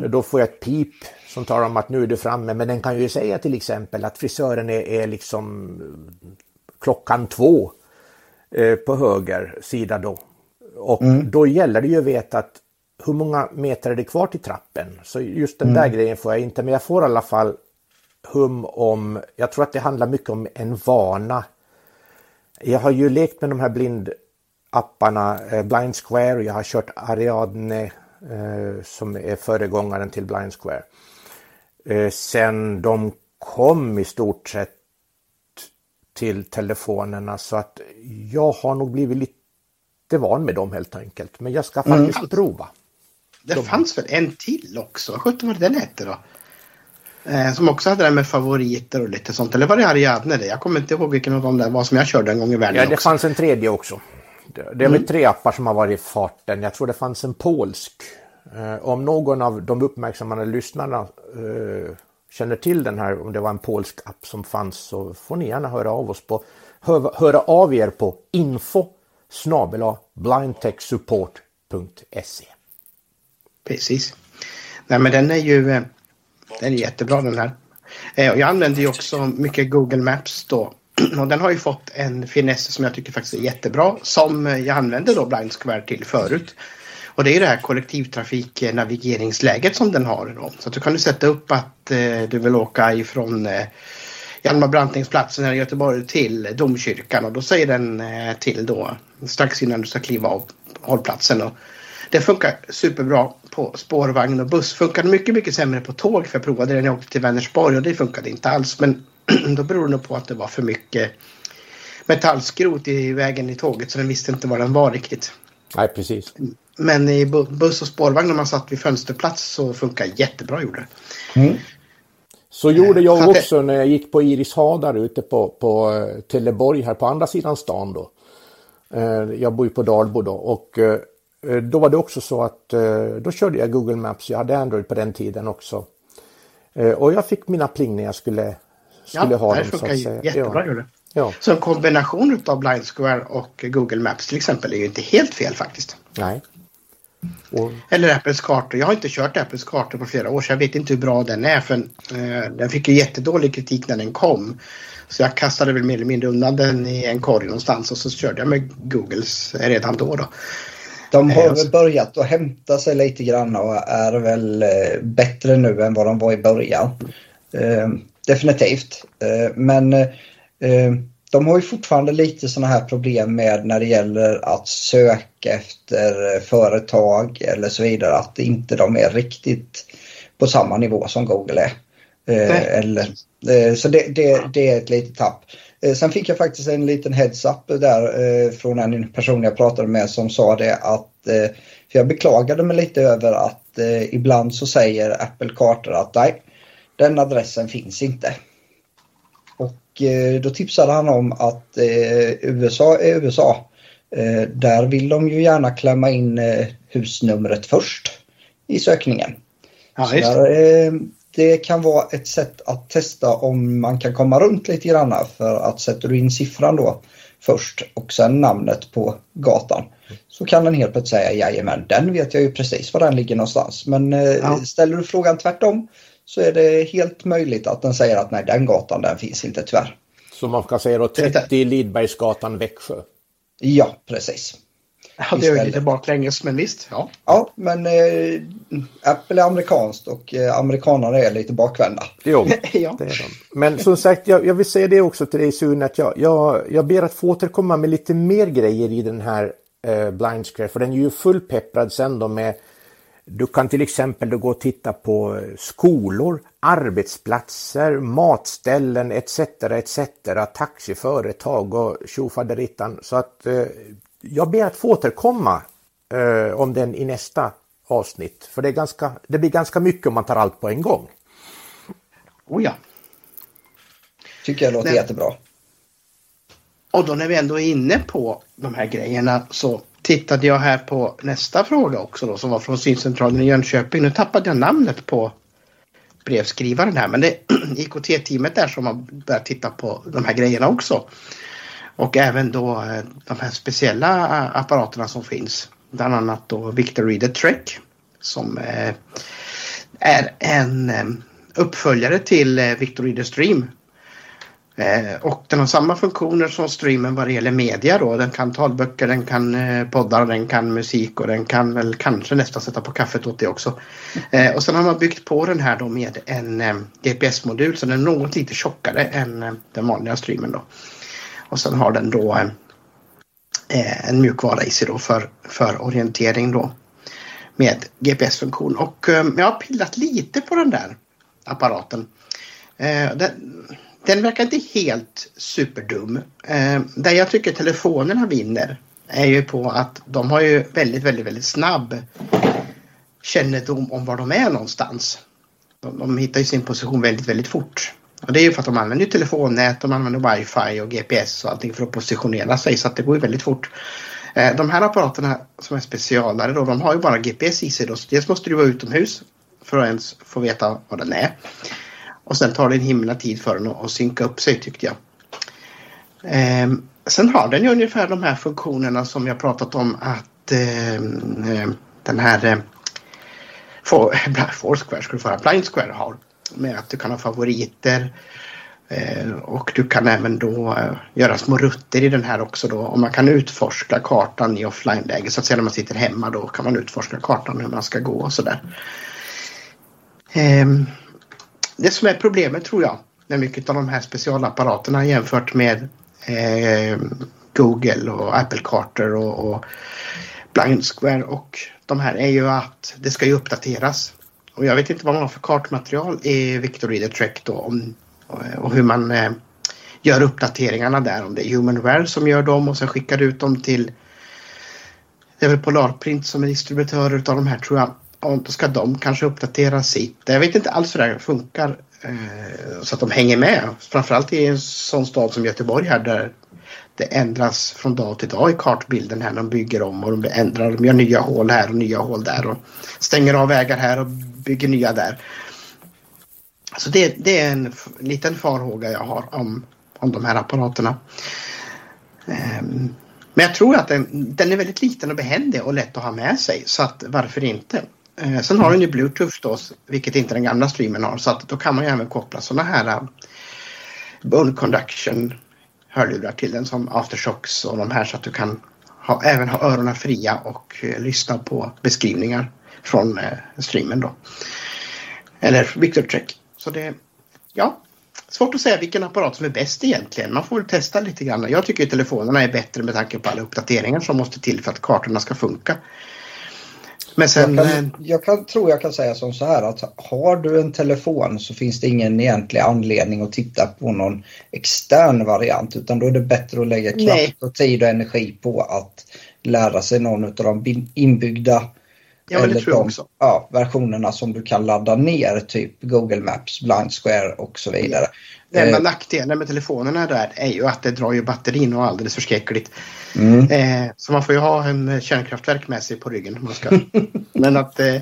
Då får jag ett pip som talar om att nu är du framme. Men den kan ju säga till exempel att frisören är, är liksom klockan två eh, på höger sida då. Och då gäller det ju att veta att hur många meter är det kvar till trappen. Så just den där grejen får jag inte. Men jag får i alla fall hum om, jag tror att det handlar mycket om en vana. Jag har ju lekt med de här blindapparna, eh, Blind Square och jag har kört Ariadne eh, som är föregångaren till Blind Square. Eh, sen de kom i stort sett till telefonerna så att jag har nog blivit lite van med dem helt enkelt. Men jag ska faktiskt prova. Det fanns väl en till också? Vad sjutton var det den hette då? Eh, som också hade det här med favoriter och lite sånt. Eller var det Ariadne det? Jag kommer inte ihåg vilken av dem det var som jag körde en gång i världen Ja, det också. fanns en tredje också. Det det är väl tre appar som har varit i farten. Jag tror det fanns en polsk. Eh, Om någon av de uppmärksammade lyssnarna eh, känner till den här, om det var en polsk app som fanns, så får ni gärna höra av oss på hö- höra av er på info blindtechsupport.se. Precis. Nej men den är ju eh, den är jättebra den här. Eh, jag använder ju också mycket Google Maps då. Och den har ju fått en finess som jag tycker faktiskt är jättebra. Som eh, jag använde då Blind Square till förut. Och det är det här kollektivtrafiknavigeringsläget som den har. Då. Så att du kan du sätta upp att eh, du vill åka ifrån eh, Hjalmar Brantings-platsen här i Göteborg till domkyrkan och då säger den eh, till då strax innan du ska kliva av hållplatsen. Och det funkar superbra på spårvagn och buss. Funkade mycket, mycket sämre på tåg för jag provade det när jag åkte till Vänersborg och det funkade inte alls. Men då beror det nog på att det var för mycket metallskrot i vägen i tåget så den visste inte var den var riktigt. Nej, precis. Men i bu- buss och spårvagn när man satt vid fönsterplats så funkar jättebra gjorde det. Så gjorde jag det- också när jag gick på Iris Hadar ute på, på eh, Teleborg här på andra sidan stan då. Eh, Jag bor ju på Dalbo då och eh, då var det också så att eh, då körde jag Google Maps. Jag hade Android på den tiden också. Eh, Och jag fick mina pling när jag skulle, skulle ha det dem. funkar jättebra Ja. det. Ja, Så en kombination av Blind Square och Google Maps till exempel är ju inte helt fel faktiskt. nej. Och, Eller Apples kartor. Jag har inte kört Apples kartor på flera år så jag vet inte hur bra den är. För eh, den fick ju jättedålig kritik när den kom. Så jag kastade väl mer eller mindre undan den i en korg någonstans och så körde jag med Googles redan då. då. De har väl börjat att hämta sig lite grann och är väl eh, bättre nu än vad de var i början. Eh, definitivt. Eh, men eh, de har ju fortfarande lite sådana här problem med när det gäller att söka efter eh, företag eller så vidare. Att inte de är riktigt på samma nivå som Google är. Eller, eh, så det, det, det är ett litet tapp. Eh, Sen fick jag faktiskt en liten heads-up där eh, från en person jag pratade med som sa det att eh, för jag beklagade mig lite över att eh, ibland så säger Apple kartor att nej, den adressen finns inte. Och eh, då tipsade han om att eh, USA är USA. Eh, där vill de ju gärna klämma in eh, husnumret först i sökningen. Ja, just. där, eh, det kan vara ett sätt att testa om man kan komma runt lite grann för att sätter du in siffran då först och sen namnet på gatan så kan den helt plötsligt säga jajamän den vet jag ju precis var den ligger någonstans. Men eh, Ja. ställer du frågan tvärtom så är det helt möjligt att den säger att nej den gatan den finns inte tyvärr. Som man kan säga då 30 Lidbergsgatan, Växjö. Ja precis. Ja, det är lite baklänges, men visst. Ja. Ja men eh, Apple är amerikanskt och eh, amerikanare är lite bakvända. Jo, Ja. det är de. Men som sagt, jag, jag vill säga det också till dig Sune, att jag, jag, jag ber att få återkomma med lite mer grejer i den här eh, Blind Square, för den är ju fullpepprad sen då med du kan till exempel gå och titta på skolor, arbetsplatser, matställen etc. etc. taxiföretag och tjofaderittan. Så att eh, jag ber att få återkomma eh, om den i nästa avsnitt. För det, är ganska, det blir ganska mycket om man tar allt på en gång. Oh, ja. Tycker jag låter Nej. jättebra. Och då när vi ändå är inne på de här grejerna så tittade jag här på nästa fråga också då som var från syncentralen i Jönköping. Nu tappade jag namnet på brevskrivaren här men det är IKT-teamet där som har börjat titta på de här grejerna också. Och även då eh, de här speciella eh, apparaterna som finns. Bland annat då Victor Reader Trek som eh, är en uppföljare till Victor Reader Stream och den har samma funktioner som streamen vad det gäller media då. Den kan talböcker, den kan poddar, den kan musik och den kan väl kanske nästan sätta på kaffet åt det också. Och sen har man byggt på den här då med en GPS-modul så den är något lite tjockare än den vanliga streamen då. Och sen har den då eh, eh, en mjukvara i sig då för, för orientering då med GPS-funktion. Och eh, jag har pillat lite på den där apparaten. Eh, den, den verkar inte helt superdum. Eh, där jag tycker telefonerna vinner är ju på att de har ju väldigt, väldigt, väldigt snabb kännedom om var de är någonstans. De, de hittar ju sin position väldigt, väldigt fort. Och det är ju för att de använder ju telefonnät, de använder wifi och GPS och allting för att positionera sig så att det går ju väldigt fort. Eh, de här apparaterna som är specialare då, de har ju bara GPS i sig då. Så dels måste du vara utomhus för att ens få veta vad den är. Och sen tar det en himla tid för den att synka upp sig tyckte jag. Ehm, sen har den ju ungefär de här funktionerna som jag pratat om att ehm, eh, den här eh, Foursquare skulle vara Blind Square har. Med att du kan ha favoriter eh, och du kan även då eh, göra små rutter i den här också då. Och man kan utforska kartan i offline-läge. Så att säga när man sitter hemma då kan man utforska kartan hur man ska gå och sådär. Ehm, det som är problemet tror jag med mycket av de här specialapparaterna jämfört med ehm, Google och Apple-kartor och, och Blind Square och de här är ju att det ska ju uppdateras. Och jag vet inte vad man har för kartmaterial i Victor Reader Trek då om, eh, och hur man eh, gör uppdateringarna där. Om det är Humanware som gör dem och sen skickar ut dem till det är väl Polarprint som är distributör av de här tror jag. Och då ska de kanske uppdatera sitt. Jag vet inte alls hur det här funkar eh, så att de hänger med. Framförallt i en sån stad som Göteborg här där det ändras från dag till dag i kartbilden här. De bygger om och de ändrar. De gör nya hål här och nya hål där och stänger av vägar här och bygger nya där. Så det, det är en liten farhåga jag har om, om de här apparaterna. Ehm, men jag tror att den, den är väldigt liten och behändig och lätt att ha med sig så att varför inte? Eh, sen har den ju bluetooth då vilket inte den gamla streamen har så att då kan man ju även koppla sådana här uh, bone conduction hörlurar till den som aftershocks och de här så att du kan ha, även ha öronen fria och eh, lyssna på beskrivningar från eh, streamen då. Eller Victor Trek. Så det, ja, svårt att säga vilken apparat som är bäst egentligen. Man får väl testa lite grann. Jag tycker att telefonerna är bättre med tanke på alla uppdateringar som måste till för att kartorna ska funka. Men sen... Jag, eh, kan, jag kan, tror jag kan säga som så här att har du en telefon så finns det ingen egentlig anledning att titta på någon extern variant utan då är det bättre att lägga kraft och tid och energi på att lära sig någon av de inbyggda Ja, men det Eller tror jag de också. Ja, versionerna som du kan ladda ner, typ Google Maps, Blind Square och så vidare. Det enda Eh, nackdelen med telefonerna där är ju att det drar ju batterin och alldeles förskräckligt. mm. Eh, så man får ju ha en kärnkraftverk med sig på ryggen. Man ska. Men att eh,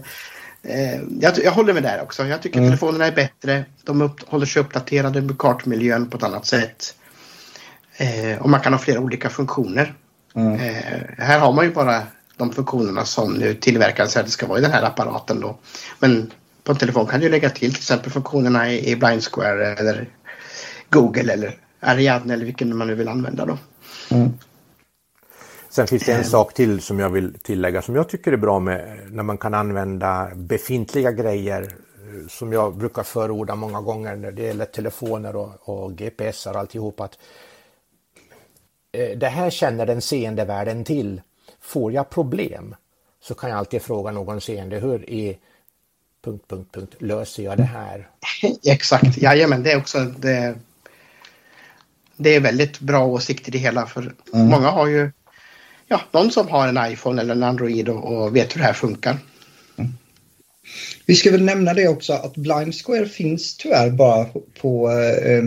eh, jag, jag håller med där också. Jag tycker Mm. telefonerna är bättre. De upp, håller sig uppdaterade med kartmiljön på ett annat sätt. Eh, och man kan ha flera olika funktioner. Mm. Här har man ju bara de funktionerna som nu tillverkaren säger att det ska vara i den här apparaten då. Men på en telefon kan du lägga till till exempel funktionerna i, i Blind Square eller Google eller Ariadne eller vilken man nu vill använda då. Sen finns det en sak till som jag vill tillägga som jag tycker är bra med när man kan använda befintliga grejer eh, som jag brukar förorda många gånger när det gäller telefoner och, och GPS och alltihop att eh, det här känner den seende världen till. Får jag problem så kan jag alltid fråga någon seende hur är punkt, punkt, punkt, löser jag det här? Exakt, jajamän det är också det, det är väldigt bra åsikt i det hela för många har ju ja, någon som har en iPhone eller en Android och, och vet hur det här funkar. Vi ska väl nämna det också att Blind Square finns tyvärr bara på eh,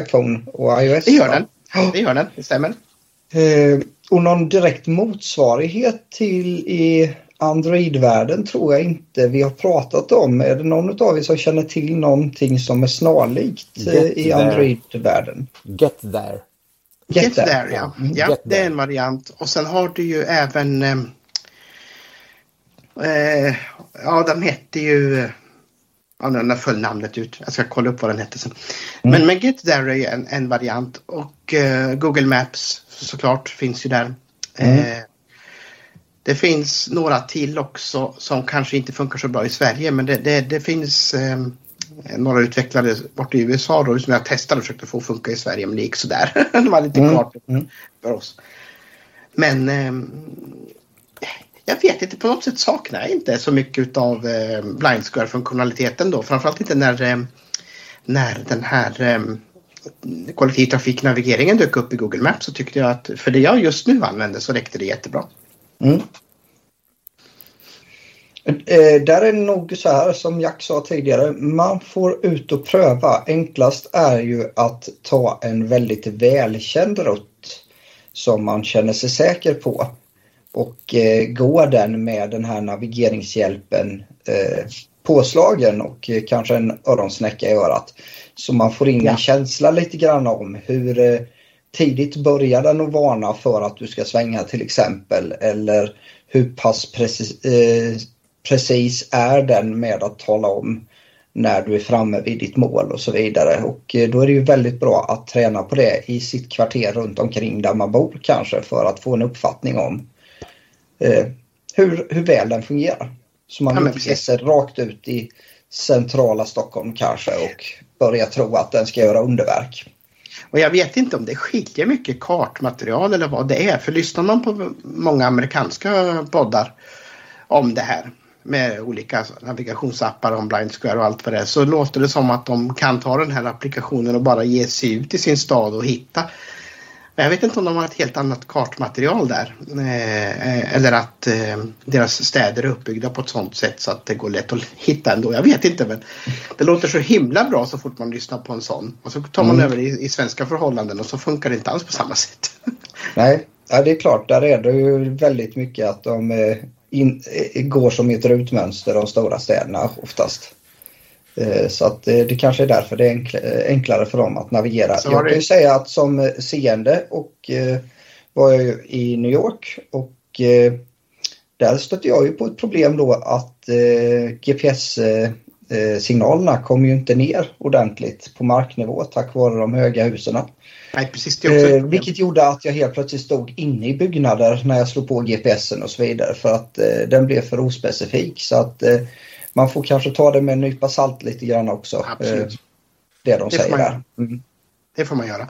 iPhone och iOS. Det gör den, det gör den, det stämmer. Eh, och någon direkt motsvarighet till i Android-världen tror jag inte vi har pratat om. Är det någon av er som känner till någonting som är snarlikt eh, Get i there. Android-världen? Get there. Get, there, ja. Mm. ja Get det är there. en variant. Och sen har du ju även... Eh, eh, ja, de hette ju... eh, Ja, nu föll namnet ut. Jag ska kolla upp vad den hette sen. Men, men Get There är ju en, en variant. Och eh, Google Maps såklart finns ju där. Eh, det finns några till också som kanske inte funkar så bra i Sverige. Men det, det, det finns eh, några utvecklare bort i USA då som jag testade och försökte få funka i Sverige. Men det gick sådär. det var lite Mm, klart mm. för oss. Men ehm, jag vet inte, på något sätt saknar jag inte så mycket av eh, blind square-funktionaliteten då. Framförallt inte när, eh, när den här eh, kollektivtrafiknavigeringen dök upp i Google Maps så tyckte jag att för det jag just nu använder så räckte det jättebra. Mm. Eh, där är det nog så här som Jack sa tidigare. Man får ut och pröva. Enklast är ju att ta en väldigt välkänd rutt som man känner sig säker på. Och eh, gå den med den här navigeringshjälpen eh, påslagen och kanske en öronsnäcka i örat. Så man får in Ja. en känsla lite grann om hur eh, tidigt börjar den att varna för att du ska svänga till exempel. Eller hur pass precis, eh, precis är den med att tala om när du är framme vid ditt mål och så vidare. Och eh, då är det ju väldigt bra att träna på det i sitt kvarter runt omkring där man bor kanske för att få en uppfattning om eh, hur, hur väl den fungerar. Så man Ja, men inte ger precis. sig rakt ut i centrala Stockholm kanske och börjar tro att den ska göra underverk. Och jag vet inte om det skiljer mycket kartmaterial eller vad det är. För lyssnar man på många amerikanska poddar om det här med olika navigationsappar om Blind Square och allt vad det är så låter det som att de kan ta den här applikationen och bara ge sig ut i sin stad och hitta. Jag vet inte om de har ett helt annat kartmaterial där. Eh, eller att eh, deras städer är uppbyggda på ett sånt sätt så att det går lätt att hitta ändå. Jag vet inte men det låter så himla bra så fort man lyssnar på en sån. Och så tar man Mm. över i, i svenska förhållanden och så funkar det inte alls på samma sätt. Nej, ja, det är klart. Där är det ju väldigt mycket att de eh, in, eh, går som ett rutmönster de stora städerna oftast. Eh, Så att eh, det kanske är därför det är enkl- eh, enklare för dem att navigera. Jag kan ju säga att som seende och var jag i New York och där stötte jag ju på ett problem då att GPS-signalerna kom ju inte ner ordentligt på marknivå tack vare de höga husen. Nej precis, Eh, vilket gjorde att jag helt plötsligt stod inne i byggnader när jag slog på GPSen och så vidare för att eh, den blev för ospecifik. Så att eh, man får kanske ta det med en nypa salt lite grann också. Absolut. Eh, det de Det säger där. Mm. Det får man göra.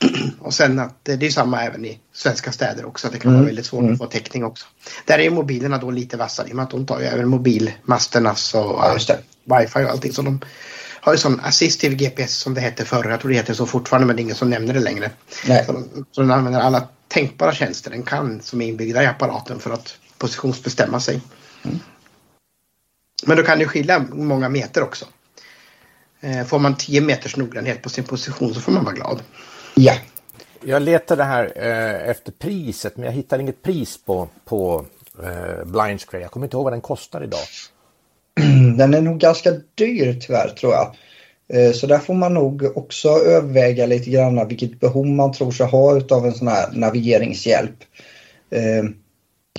Och sen att det är samma även i svenska städer också. Det kan Mm. vara väldigt svårt Mm. att få täckning också. Där är ju mobilerna då lite vassare i och med att de tar ju även mobilmasternas och Ja, det. wifi och allting. Så de har ju sån assistive GPS som det hette förr. Jag tror det heter så fortfarande men det är ingen som nämner det längre. Så, de, så den använder alla tänkbara tjänster den kan som är inbyggda i apparaten för att positionsbestämma sig. Men då kan det skilja många meter också. Eh, Får man 10 meters noggrannhet på sin position så får man vara glad. Ja, Jag letade här eh, efter priset men jag hittar inget pris på, på eh, Blind Square. Jag kommer inte ihåg vad den kostar idag. den är nog ganska dyr tyvärr tror jag. Eh, Så där får man nog också överväga lite grann vilket behov man tror sig ha utav en sån här navigeringshjälp.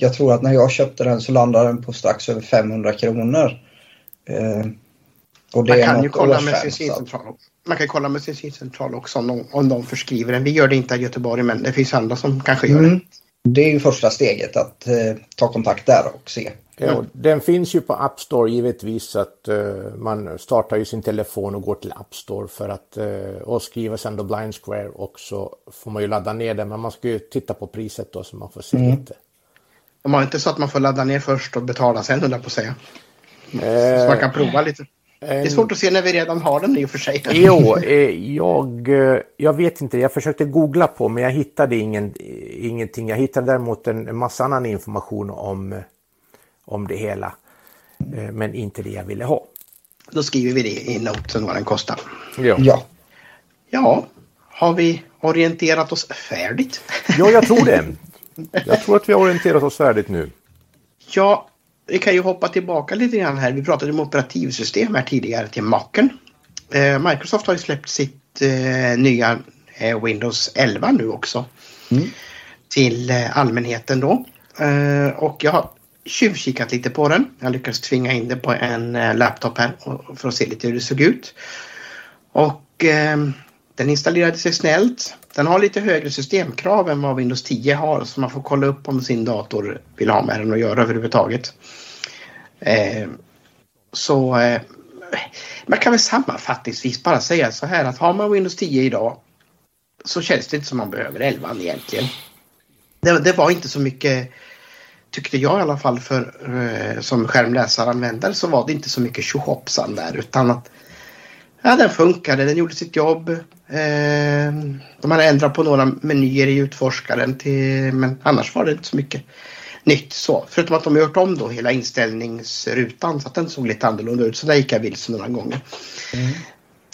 Jag tror att när jag köpte den så landade den på strax över 500 kronor. Eh, Och det Man är kan ju kolla med sin syncentral. Man kan kolla med sin syncentral också om de, om de förskriver den. Vi gör det inte i Göteborg men det finns andra som kanske gör Mm. det. Det är ju första steget att eh, ta kontakt där och se. Ja, och Den finns ju på App Store givetvis så att eh, man startar ju sin telefon och går till App Store för att eh, och skriver sen då Blind Square och så får man ju ladda ner den men man ska ju titta på priset då så man får se lite. De har inte så att man får ladda ner först och betala sen höll jag på att säga. Eh, Så man kan prova lite. Det är en- svårt att se när vi redan har den i och för sig. Jo, eh, jag, eh, jag vet inte. Jag försökte googla på men jag hittade ingen, ingenting. Jag hittade däremot en, massa annan information om, eh, om det hela. Eh, Men inte det jag ville ha. Då skriver vi det i noten vad den kostar. Ja, Ja, Ja, har vi orienterat oss färdigt? ja jag tror det. Jag tror att vi har orienterat oss färdigt nu. Ja, vi kan ju hoppa tillbaka lite grann här. Vi pratade om operativsystem här tidigare till Macen. Eh, Microsoft har ju släppt sitt eh, nya eh, Windows 11 nu också. Till eh, allmänheten då. Och jag har tjuvkikat lite på den. Jag lyckades tvinga in det på en laptop här och, för att se lite hur det såg ut. Och den installerade sig snällt. Den har lite högre systemkrav än vad Windows 10 har så man får kolla upp om sin dator vill ha med den att göra överhuvudtaget. Eh, så eh, man kan väl sammanfattningsvis bara säga så här att har man Windows 10 idag så känns det inte som man behöver 11 egentligen. Det, det var inte så mycket tyckte jag i alla fall för eh, som skärmläsaranvändare så var det inte så mycket tjohoppsan där utan att Ja, den funkade, den gjorde sitt jobb. Eh, de hade ändrat på några menyer i utforskaren till, men annars var det inte så mycket nytt så. Förutom att de gjort om då hela inställningsrutan så att den såg lite annorlunda ut. Så där gick jag vilse några gånger.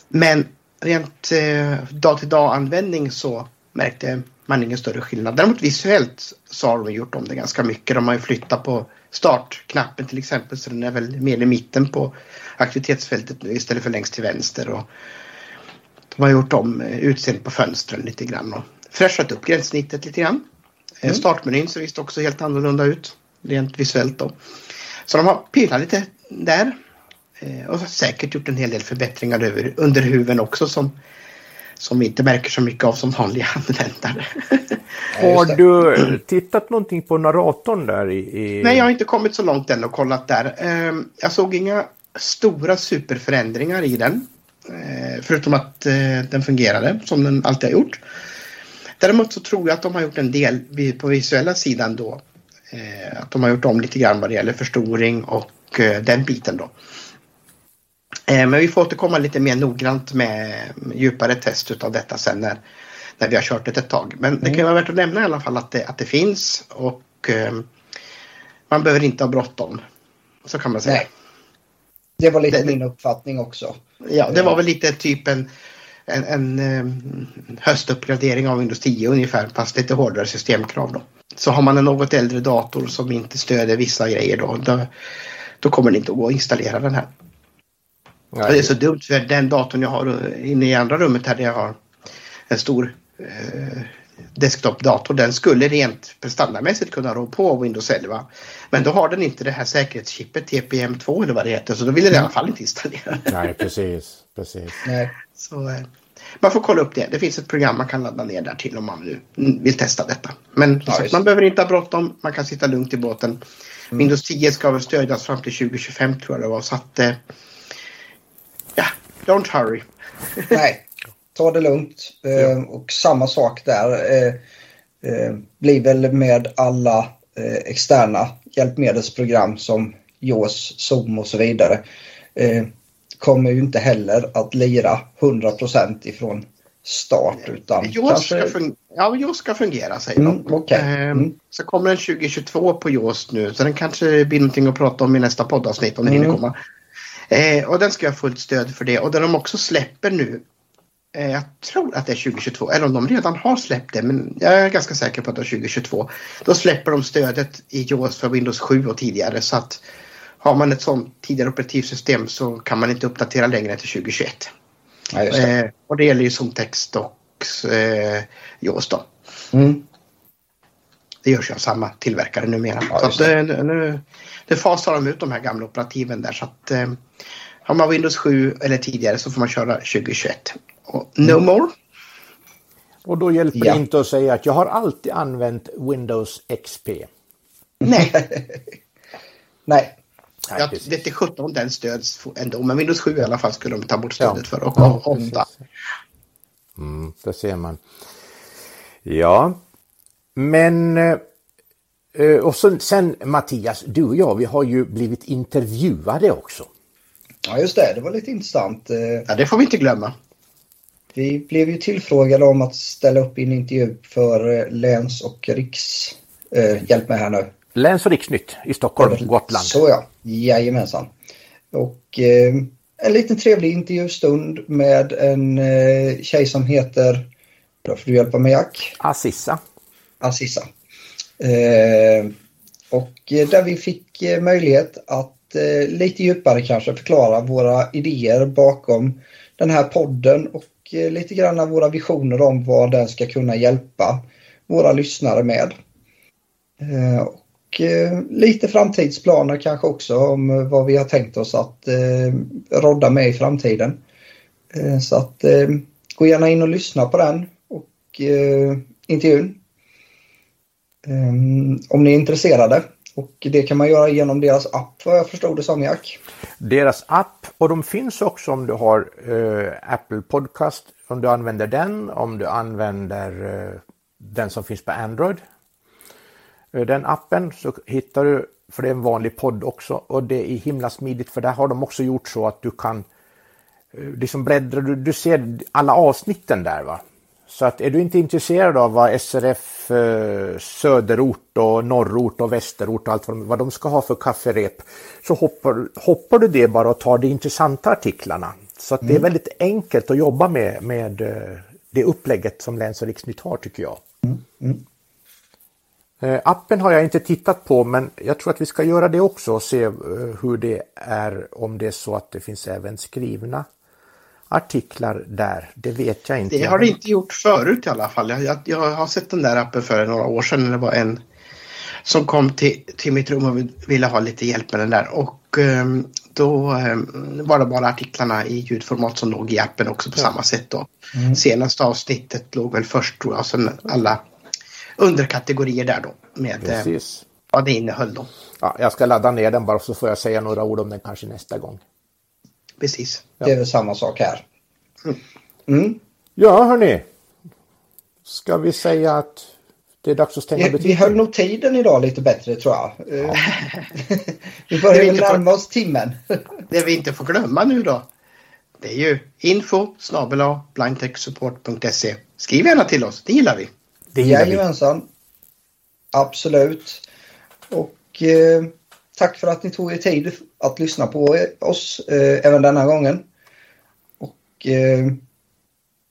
Men rent eh, dag till dag användning så märkte man ingen större skillnad. Däremot visuellt så har de gjort om det ganska mycket. De har ju flyttat på startknappen till exempel så den är väl mer i mitten på aktivitetsfältet nu istället för längst till vänster. Och de har gjort om eh, utseendet på fönstren lite grann och fräschat upp gränssnittet lite grann. Eh, Startmenyn ser visst också helt annorlunda ut rent visuellt då. Så de har pillat lite där. Eh, Och har säkert gjort en hel del förbättringar över, under huven också som, som vi inte märker så mycket av som vanliga användare. Har du tittat någonting på narratorn där i... i... Nej, jag har inte kommit så långt än och kollat där. Ehm, Jag såg inga stora superförändringar i den. Eh, Förutom att eh, den fungerade som den alltid har gjort. Däremot så tror jag att de har gjort en del på visuella sidan då. Eh, Att de har gjort om lite grann vad det gäller förstoring och eh, den biten då. Eh, Men vi får återkomma lite mer noggrant med djupare test utav detta sen när, när vi har kört det ett tag. Men det kan ju vara värt att nämna i alla fall att det, att det finns och eh, man behöver inte ha bråttom. Så kan man säga. nej. Det var lite Det- min uppfattning också. Ja, det var väl lite typ en, en, en eh, höstuppgradering av Windows 10 ungefär fast lite hårdare systemkrav då. Så har man en något äldre dator som inte stöder vissa grejer då, då, då kommer det inte att gå att installera den här. Och det är så dumt för den datorn jag har inne i andra rummet här där jag har en stor eh, desktopdator. Den skulle rent standardmässigt kunna rå på Windows 11. Men då har den inte det här säkerhetschippet TPM2 eller vad det heter så då vill den i alla fall inte installera. Nej, precis. precis. Nej. Så, eh, man får kolla upp det. Det finns ett program man kan ladda ner där till om man nu mm, vill testa detta. Men Ja, man behöver inte ha bråttom. Man kan sitta lugnt i båten. Windows 10 ska väl stödjas fram till 2025 tror jag det var. Så att... Eh, don't hurry. Nej, ta det lugnt. Eh, Och samma sak där. Eh, eh, blir väl med alla eh, externa hjälpmedelsprogram som JAWS, Zoom och så vidare. Kommer ju inte heller att lira 100% ifrån start utan JAWS kanske... ska, fun- ja, JAWS ska fungera säger Mm, de. okej. Ehm, Mm. Så kommer den 2022 på JAWS nu så den kanske blir någonting att prata om i nästa poddavsnitt om det hinner Mm. komma. Eh, och den ska ha fullt stöd för det och den de också släpper nu. Eh, jag tror att det är 2022 eller om de redan har släppt det men jag är ganska säker på att det är 2022. Då släpper de stödet i JAWS för Windows 7 och tidigare så att har man ett sånt tidigare operativsystem så kan man inte uppdatera längre till 2021. Ja, det. Eh, och det gäller ju Zoomtext och eh, JAWS då. Mm. Det görs ju av samma tillverkare numera. Ja, så att, eh, nu, det fasar de ut de här gamla operativen där. Så att, eh, har man Windows 7 eller tidigare så får man köra 2021. Och no more. Och då hjälper Ja. det inte att säga att jag har alltid använt Windows XP. Nej, Nej, Nej, jag precis. vet inte 17 den stöds ändå. Men Windows 7 i alla fall skulle de ta bort Ja. stödet för. Och Ja, 8. Mm, det ser man. Ja, men eh, eh, och sen, sen Mattias, du och jag, vi har ju blivit intervjuade också. ja, just det. Det var lite intressant. Eh, Ja, det får vi inte glömma. Vi blev ju tillfrågade om att ställa upp i en intervju för Läns och Riks... Eh, hjälp mig här nu. Läns och riksnytt i Stockholm, Gotland. Så ja, jajamensan. Och eh, en liten trevlig intervjustund med en eh, tjej som heter, då får du hjälpa mig Jack, Assissa. Assissa. Eh, och eh, där vi fick eh, möjlighet att eh, lite djupare kanske förklara våra idéer bakom den här podden och eh, lite grann våra visioner om vad den ska kunna hjälpa våra lyssnare med. Eh, och eh, lite framtidsplaner kanske också om eh, vad vi har tänkt oss att eh, rodda med i framtiden. Eh, så att eh, gå gärna in och lyssna på den och eh, intervjun. Ehm, om ni är intresserade. Och det kan man göra genom deras app vad jag förstod det som Jack. Deras app och de finns också om du har eh, Apple Podcast, om du använder den, om du använder eh, den som finns på Android. Eh, den appen så hittar du, för det är en vanlig podd också och det är himla smidigt för där har de också gjort så att du kan eh, liksom bläddra, du, du ser alla avsnitten där va. Så att är du inte intresserad av vad SRF eh, söderort och norrort och västerort och allt vad de, vad de ska ha för kafferep så hoppar, hoppar du det bara och tar de intressanta artiklarna. Så att det är väldigt enkelt att jobba med, med eh, det upplägget som Läns och Riksnytt har tycker jag. Eh, Appen har jag inte tittat på men jag tror att vi ska göra det också och se hur det är om det är så att det finns även skrivna artiklar där. Det vet jag inte. Det har det inte gjort förut i alla fall. Jag, jag, jag har sett den där appen för några år sedan. när Det var en som kom till, till mitt rum och ville ha lite hjälp med den där. Och ehm, då ehm, var det bara artiklarna i ljudformat som låg i appen också på samma sätt. Då. Senaste avsnittet låg väl först tror jag. Sen alla underkategorier där då med eh, Precis. vad det innehöll då. Ja, jag ska ladda ner den bara så får jag säga några ord om den kanske nästa gång. Precis. Det är väl samma sak här. Mm. Ja, hörni. Ska vi säga att det är dags att stänga Vi, vi butiken? höll nog tiden idag lite bättre tror jag. Eh, vi börjar närma oss timmen. Det vi inte får glömma nu då. Det är ju info snabel blindtechsupport.se. Skriv gärna till oss, det gillar vi. Det gillar vi. Jajamensan. Absolut. Och eh, tack för att ni tog er tid att lyssna på oss eh, även denna gången. Och eh,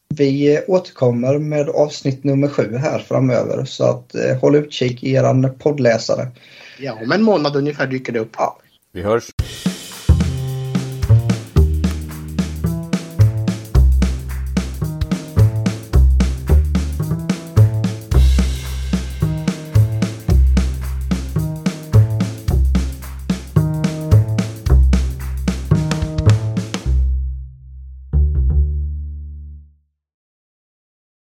vi återkommer med avsnitt nummer sju här framöver så att eh, håll utkik i eran poddläsare. Ja, om en månad ungefär dyker det upp. Ja, Vi hörs.